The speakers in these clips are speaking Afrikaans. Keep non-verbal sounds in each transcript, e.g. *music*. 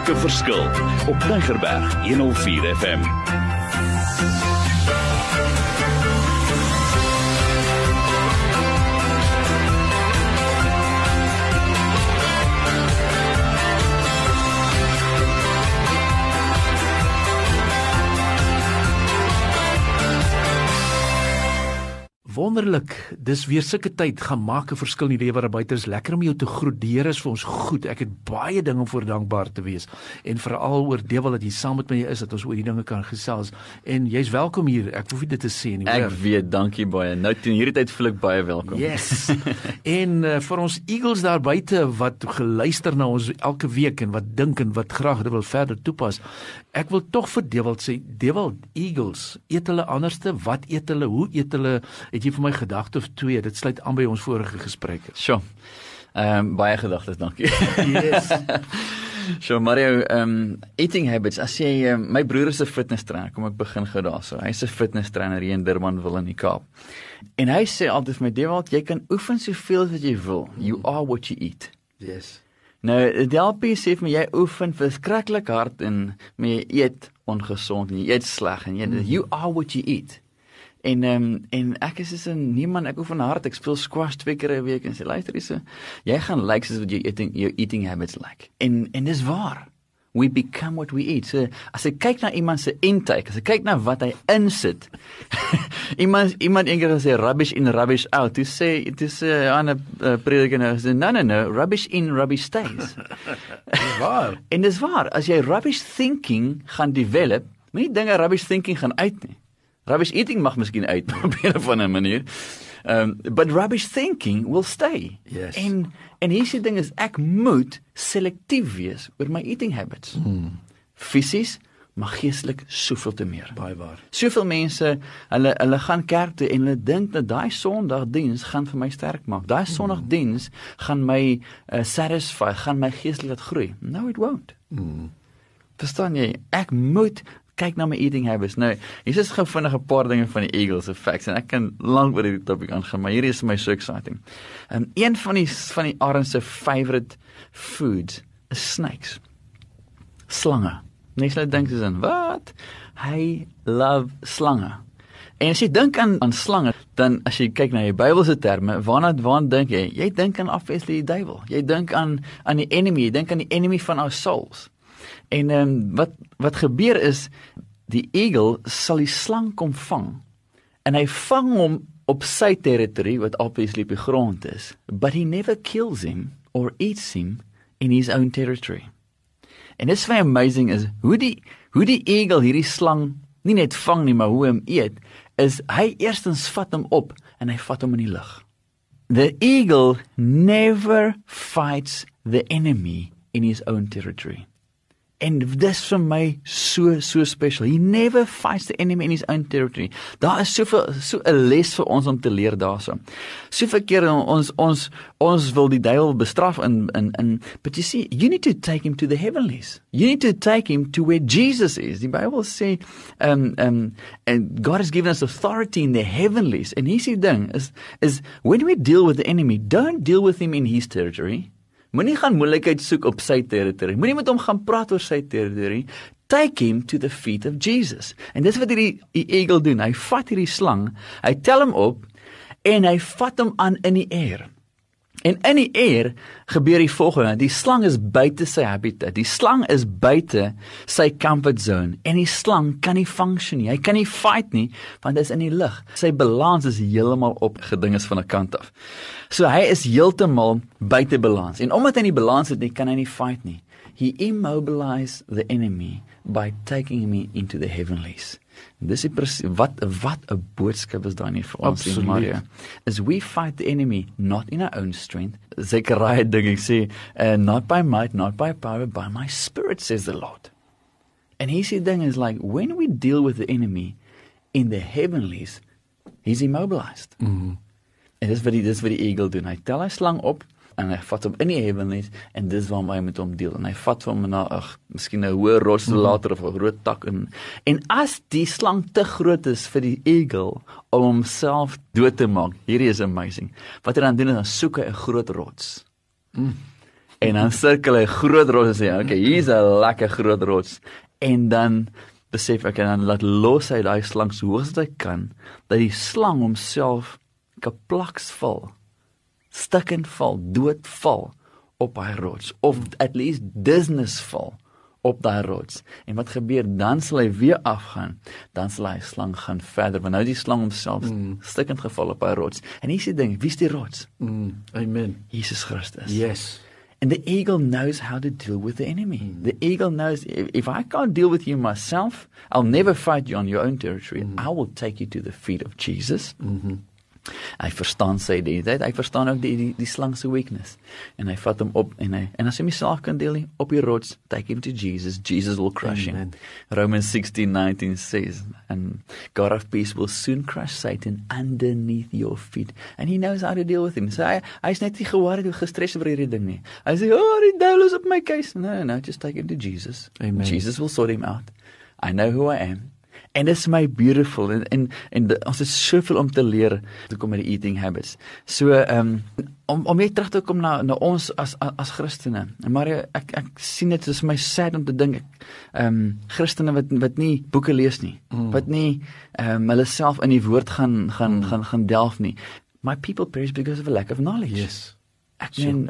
maak 'n verskil op Tigerberg 104 FM. Wonderlik. Dis weer sulke tyd gaan maak 'n verskil in die lewe daar buite. Is lekker om jou te groet. Die Here is vir ons goed. Ek het baie dinge om voor dankbaar te wees en veral oor Dewel dat jy saam met my is dat ons oor die dinge kan gesels. En jy's welkom hier. Ek hoef nie dit te sê nie. Ek hoor. weet, dankie baie. Nou teen hierdie tyd voel ek baie welkom. Yes. *laughs* en uh, vir ons eagles daar buite wat geluister na ons elke week en wat dink en wat graag dit wil verder toepas. Ek wil tog vir Dewald sê, Dewald eagles, eet hulle anderste? Wat eet hulle? Hoe eet hulle? Het jy vir my gedagte of twee? Dit sluit aan by ons vorige gesprekke. Sjoe. Ehm um, baie gedagtes, dankie. Yes. *laughs* So Mario, ehm um, eating habits. As jy um, my broer is 'n fitness trainer, kom ek begin gou daarso. Hy's 'n fitness trainer hier in Durbanville in die Kaap. En hy sê altyd vir my, "Dewald, jy kan oefen soveel as wat jy wil. You are what you eat." yes. Nou, Delpie sê vir my jy oefen verskriklik hard en maar jy eet ongesond en jy eet sleg en jy mm. you are what you eat. En ehm um, en ek is so 'n nee man, ek oefen hard. Ek speel squash twee keer 'n week en sê luister hierse, jy gaan lyk like soos wat jy eating your eating habits like. En en dis waar. We become what we eat. So as ek kyk na iemand se intake, as ek kyk na wat hy insit. *laughs* iemand iemand eendag gesê rubbish in rubbish out. Jy sê dit is 'n uh, ander uh, prediker nou sê no no no, rubbish in rubbish stays. *laughs* Dis waar. en dis waar, as jy rubbish thinking gaan develop, moenie dinge rubbish thinking gaan uit nie. Rubbish eating mag miskien uit *laughs* op 'n of ander manier. Um but rubbish thinking will stay. Yes. En en hier se ding is ek moet selektief wees oor my eating habits. Hmm. Fisies, maar geestelik soveel te meer. Baie waar. Soveel mense, hulle hulle gaan kerk toe en hulle dink dat daai Sondagdiens gaan vir my sterk maak. Daai Sondagdiens gaan my uh, satisfy, gaan my geestelik laat groei. No it won't. Mm. Verstaan jy? Ek moet kyk na my eating habits. Nou, hier is gou vinnig 'n paar dinge van die Eagles se facts en ek kan lank oor hierdie topik aangaan, maar hierdie is my so exciting. Um een van die van die arends se favorite foods is snakes. Slange. Net so dink jy dan, wat? Hy love slange. En as jy dink aan aan slange, dan as jy kyk na die Bybelse terme, waarna waarna dink jy? Jy dink aan obviously die duiwel. Jy dink aan aan die enemy, jy dink aan die enemy van our souls. En ehm um, wat wat gebeur is die eagle sal die slang kom vang en hy vang hom op sy territory wat obviously op die grond is, but he never kills him or eats him in his own territory. En dit is baie amazing is hoe die hoe die eagle hierdie slang nie net vang nie, maar hoe hom eet, is hy eerstens vat hom op en hy vat hom in die lug. The eagle never fights the enemy in his own territory. En dis vir my so so special. He never fights the enemy in his own territory. Daar is soveel so 'n les vir ons om te leer daarso. Soveel kere ons ons ons wil die duiwel bestraf in in in but you see you need to take him to the heavenlies. You need to take him to where Jesus is. Die Bybel sê um um and God has given us authority in the heavenlies. En hier's die ding is is when we deal with the enemy, don't deal with him in his territory. Moenie gaan moeilikheid soek op sy territory. Moenie met hom gaan praat oor sy territory. Take him to the feet of Jesus. En dis wat hierdie die eagle doen. Hy vat hierdie slang, hy tel hom op en hy vat hom aan in die air. En in die air gebeur die volgende: die slang is buite sy habitat. Die slang is buite sy comfort zone en die slang kan nie function nie. Hy kan nie fight nie want hy is in die lug. Sy balans is heeltemal op gedinges van 'n kant af. So hy is heeltemal buite balans. En omdat hy nie balans het nie, kan hy nie fight nie. He immobilized the enemy by taking him into the heavenlies. Dis is presies wat wat 'n boodskap is daai nie vir ons in Maria. As we fight the enemy not in our own strength. Zechariah ding ek sê, uh, not by might, not by power, by my spirit says the Lord. And he said thing is like when we deal with the enemy in the heavenlies, he's immobilized. Mhm. Mm en dis wat die dis wat die eagle doen. Hy tel hy slang op en hy vat hom in die heavenlies en dis waar hy met hom deel en hy vat hom na ag miskien 'n hoë rots mm -hmm. later of 'n groot tak in en as die slang te groot is vir die eagle om homself dood te maak hierdie is amazing wat hy dan doen is dan soek hy 'n groot rots mm. en dan sirkel hy groot rots en sê, "Oké, okay, hier's 'n lekker groot rots." En dan besef ek en dan laat los hy daai slang so hoog as hy kan dat die slang homself kaplaks val. Val, dood val op hy rots of at least business val op daai rots. En wat gebeur dan sal hy weer afgaan. Dan sal hy slang gaan verder want nou die slang homself mm. stikkend geval op daai rots. En hier is die ding, wie's die rots? Mm. Amen. Jesus Christus. Yes. And the eagle knows how to deal with the enemy. Mm. The eagle knows if, if I can't deal with you myself, I'll never fight you on your own territory. Mm. I will take you to the feet of Jesus. Mm -hmm. Hy verstaan sy identiteit. Hy verstaan ook die die, die slang se weakness. En hy vat hom op en hy en as hy homself kan deel op die rots, take him to Jesus. Jesus will crush Amen. him. Romans 16:19 says, and God of peace will soon crush Satan underneath your feet. And he knows how to deal with him. So hy hy's net nie gewaarig of gestres oor hierdie ding nie. Hy sê, "Oh, die devil is op my case." No, no, just take him to Jesus. Amen. Jesus will sort him out. I know who I am. En dit is my beautiful en en en ons het soveel om te leer toe kom met die eating habits. So ehm um, om om weer terug te kom na na ons as as, as Christene. Maar ek ek sien dit is my sad om te dink ehm um, Christene wat wat nie boeke lees nie, mm. wat nie ehm um, hulle self in die woord gaan gaan mm. gaan gaan delf nie. My people perish because of a lack of knowledge. Yes. Ek sien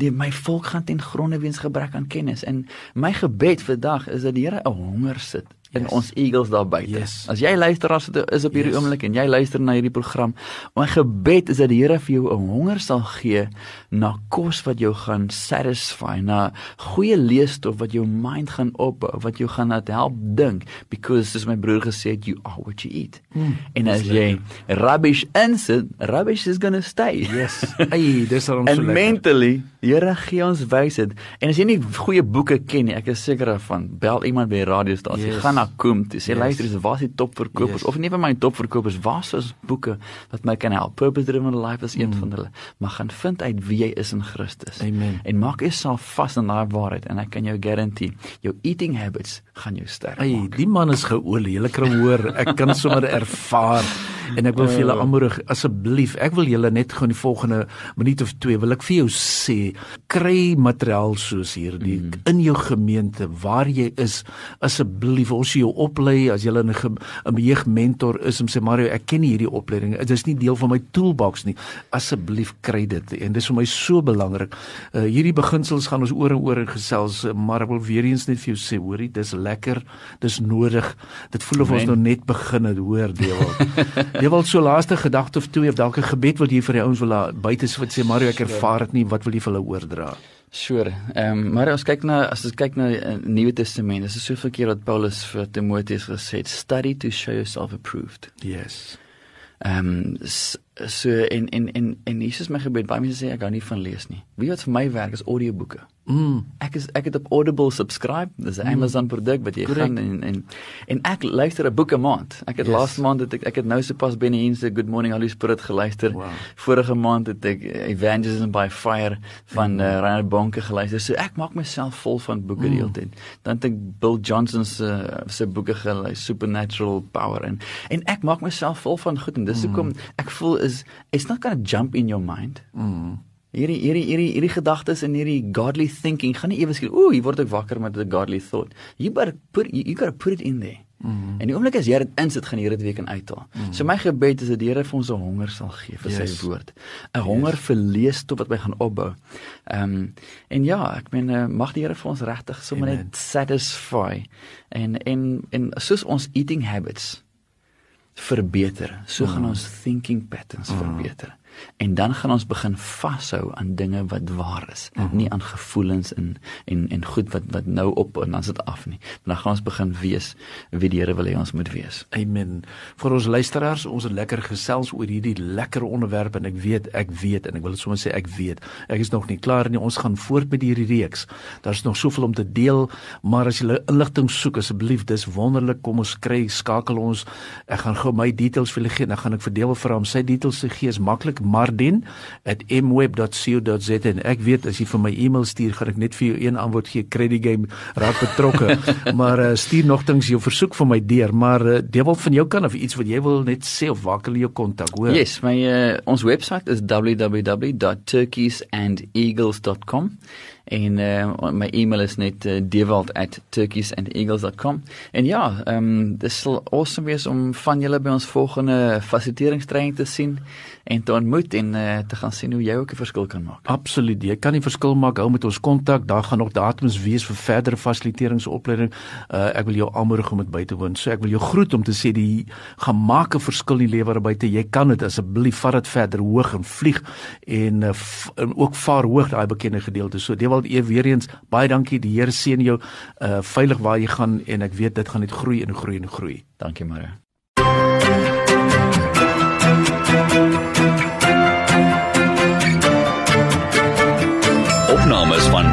die my volk gaan ten gronde weens gebrek aan kennis en my gebed vandag is dat die Here 'n honger sit in yes. ons eagles daar buite. Yes. As jy luister as dit is op hierdie yes. oomblik en jy luister na hierdie program, my gebed is dat die Here vir jou 'n honger sal gee na kos wat jou gaan satisfy, na goeie leesstof wat jou mind gaan opbou, wat jou gaan laat help dink because soos my broer gesê het, you are what you eat. Mm, en as jy rubbish insit, rubbish is going to stay. Yes. Ai, dis al ons *laughs* lekker. And mentally, Here gee ons wysheid. En as jy nie goeie boeke ken nie, ek is seker daarvan, bel iemand by die radiostasie. Yes. Gaan na Koom toe. Sê yes. luister, dis waar is die topverkopers yes. of nie vir my topverkopers, waar is boeke wat my kan help? Purpose Driven Life is een mm. van hulle. Maar gaan vind uit wie jy is in Christus. Amen. En maak jouself vas in daai waarheid en ek kan jou garandeer, jou eating habits gaan jou sterk maak. Hey, die man is geolie. Julle kan hoor, ek kan sommer *laughs* ervaar en ek wil vir julle aanmoedig asseblief ek wil julle net gou in die volgende minuut of 2 wil ek vir jou sê kry materiaal soos hierdie mm. in jou gemeente waar jy is. Asseblief ons jou oplei as jy 'n 'n jeugmentor is om sê Mario ek ken hierdie opleiding. Dit is nie deel van my toolbox nie. Asseblief kry dit. En dit is vir my so belangrik. Uh, hierdie beginsels gaan ons oor en oor gesels maar ek wil weer eens net vir jou sê hoorie dis lekker dis nodig. Dit voel of ons nou net begin het hoor deel *laughs* Jy wil so laaste gedagte of twee of dalk 'n gebed wat jy vir die ouens wil buite sê wat sê Mario ek ervaar dit nie wat wil jy vir hulle oordra? Sure. Ehm um, maar as kyk na as ons kyk na die uh, Nuwe Testament, so 'n soveel keer wat Paulus vir Timoteus gesê het, study to show yourself approved. Yes. Ehm um, so en en en en Jesus my gebed, baie mense sê ek hou nie van lees nie. Wie wat vir my werk is audioboeke. Mm. Ek is ek het op Audible subscribe. Dis 'n mm. Amazon produk wat jy Correct. gaan en en en ek luister 'n boek 'n maand. Ek het yes. laaste maand het ek ek het nou sopas binne hier se Good Morning Holy Spirit geluister. Wow. Vorige maand het ek Evangelism by Fire van mm. uh, Reinhard Bonke geluister. So ek maak myself vol van boeke mm. die hele tyd. Dan het ek Bill Johnson se uh, se boeke geluister, Supernatural Power en en ek maak myself vol van goed en dis mm. hoekom ek voel is it's not going to jump in your mind. Mm. Hierdie hierdie hierdie hierdie gedagtes en hierdie godly thinking gaan nie ewe skielik ooh, hier word ek wakker met 'n godly thought. You better put you, you got to put it in there. Mm -hmm. En die oomblik as jy dit insit, gaan jy dit weer kan uithaal. Mm -hmm. So my gebed is dat die Here vir ons 'n honger sal gee vir yes. sy woord. 'n Honger yes. vir lees tot wat my gaan opbou. Ehm um, en ja, ek meen uh, mag die Here vir ons regtig sommer net satisfy en en en soos ons eating habits verbeter, so mm. gaan ons thinking patterns mm. verbeter en dan gaan ons begin vashou aan dinge wat waar is, mm -hmm. nie aan gevoelens en en en goed wat wat nou op en dan sit af nie. Maar dan gaan ons begin wees wie die Here wil hê ons moet wees. Amen. Vir ons luisteraars, ons het lekker gesels oor hierdie lekker onderwerp en ek weet, ek weet en ek wil sommer sê ek weet. Ek is nog nie klaar nie. Ons gaan voort met hierdie reeks. Daar's nog soveel om te deel, maar as jy inligting soek asseblief, dis wonderlik. Kom ons kry skakel ons. Ek gaan gou my details vir julle gee en dan gaan ek vir Deel vir hom sy details gee. Is maklik mardin@mweb.co.za en ek weet as jy vir my e-mail stuur gaan ek net vir jou een antwoord gee. Credit game raak betrokke. *laughs* Maar uh, stuur nogtans jou versoek vir my deur. Maar uh, deel van jou kan of iets wat jy wil net sê of waar kan jy jou kontak hoor? Yes my uh, ons webwerf is www.turkeysandeagles.com en uh, my e-mail is net uh, dewald@turkeysandeagles.com. En ja, ehm um, dis sal awesome wees om van julle by ons volgende fasiliteringstraining te sien en te ontmoet en uh, te gaan sien hoe jy ook 'n verskil kan maak. Absoluut. Jy kan die verskil maak. Hou met ons kontak. Daar gaan nog datums wees vir verdere fasiliteeringsopleiding. Uh, ek wil jou aanmoedig om dit by te woon. So ek wil jou groet om te sê die gemaak 'n verskil in die lewe buite. Jy kan dit asseblief vat dit verder hoog en vlieg en, uh, en ook vaar hoog daai bekende gedeelte. So Dewald e weer eens baie dankie. Die Here seën jou uh veilig waar jy gaan en ek weet dit gaan net groei en groei en groei. Dankie Maria.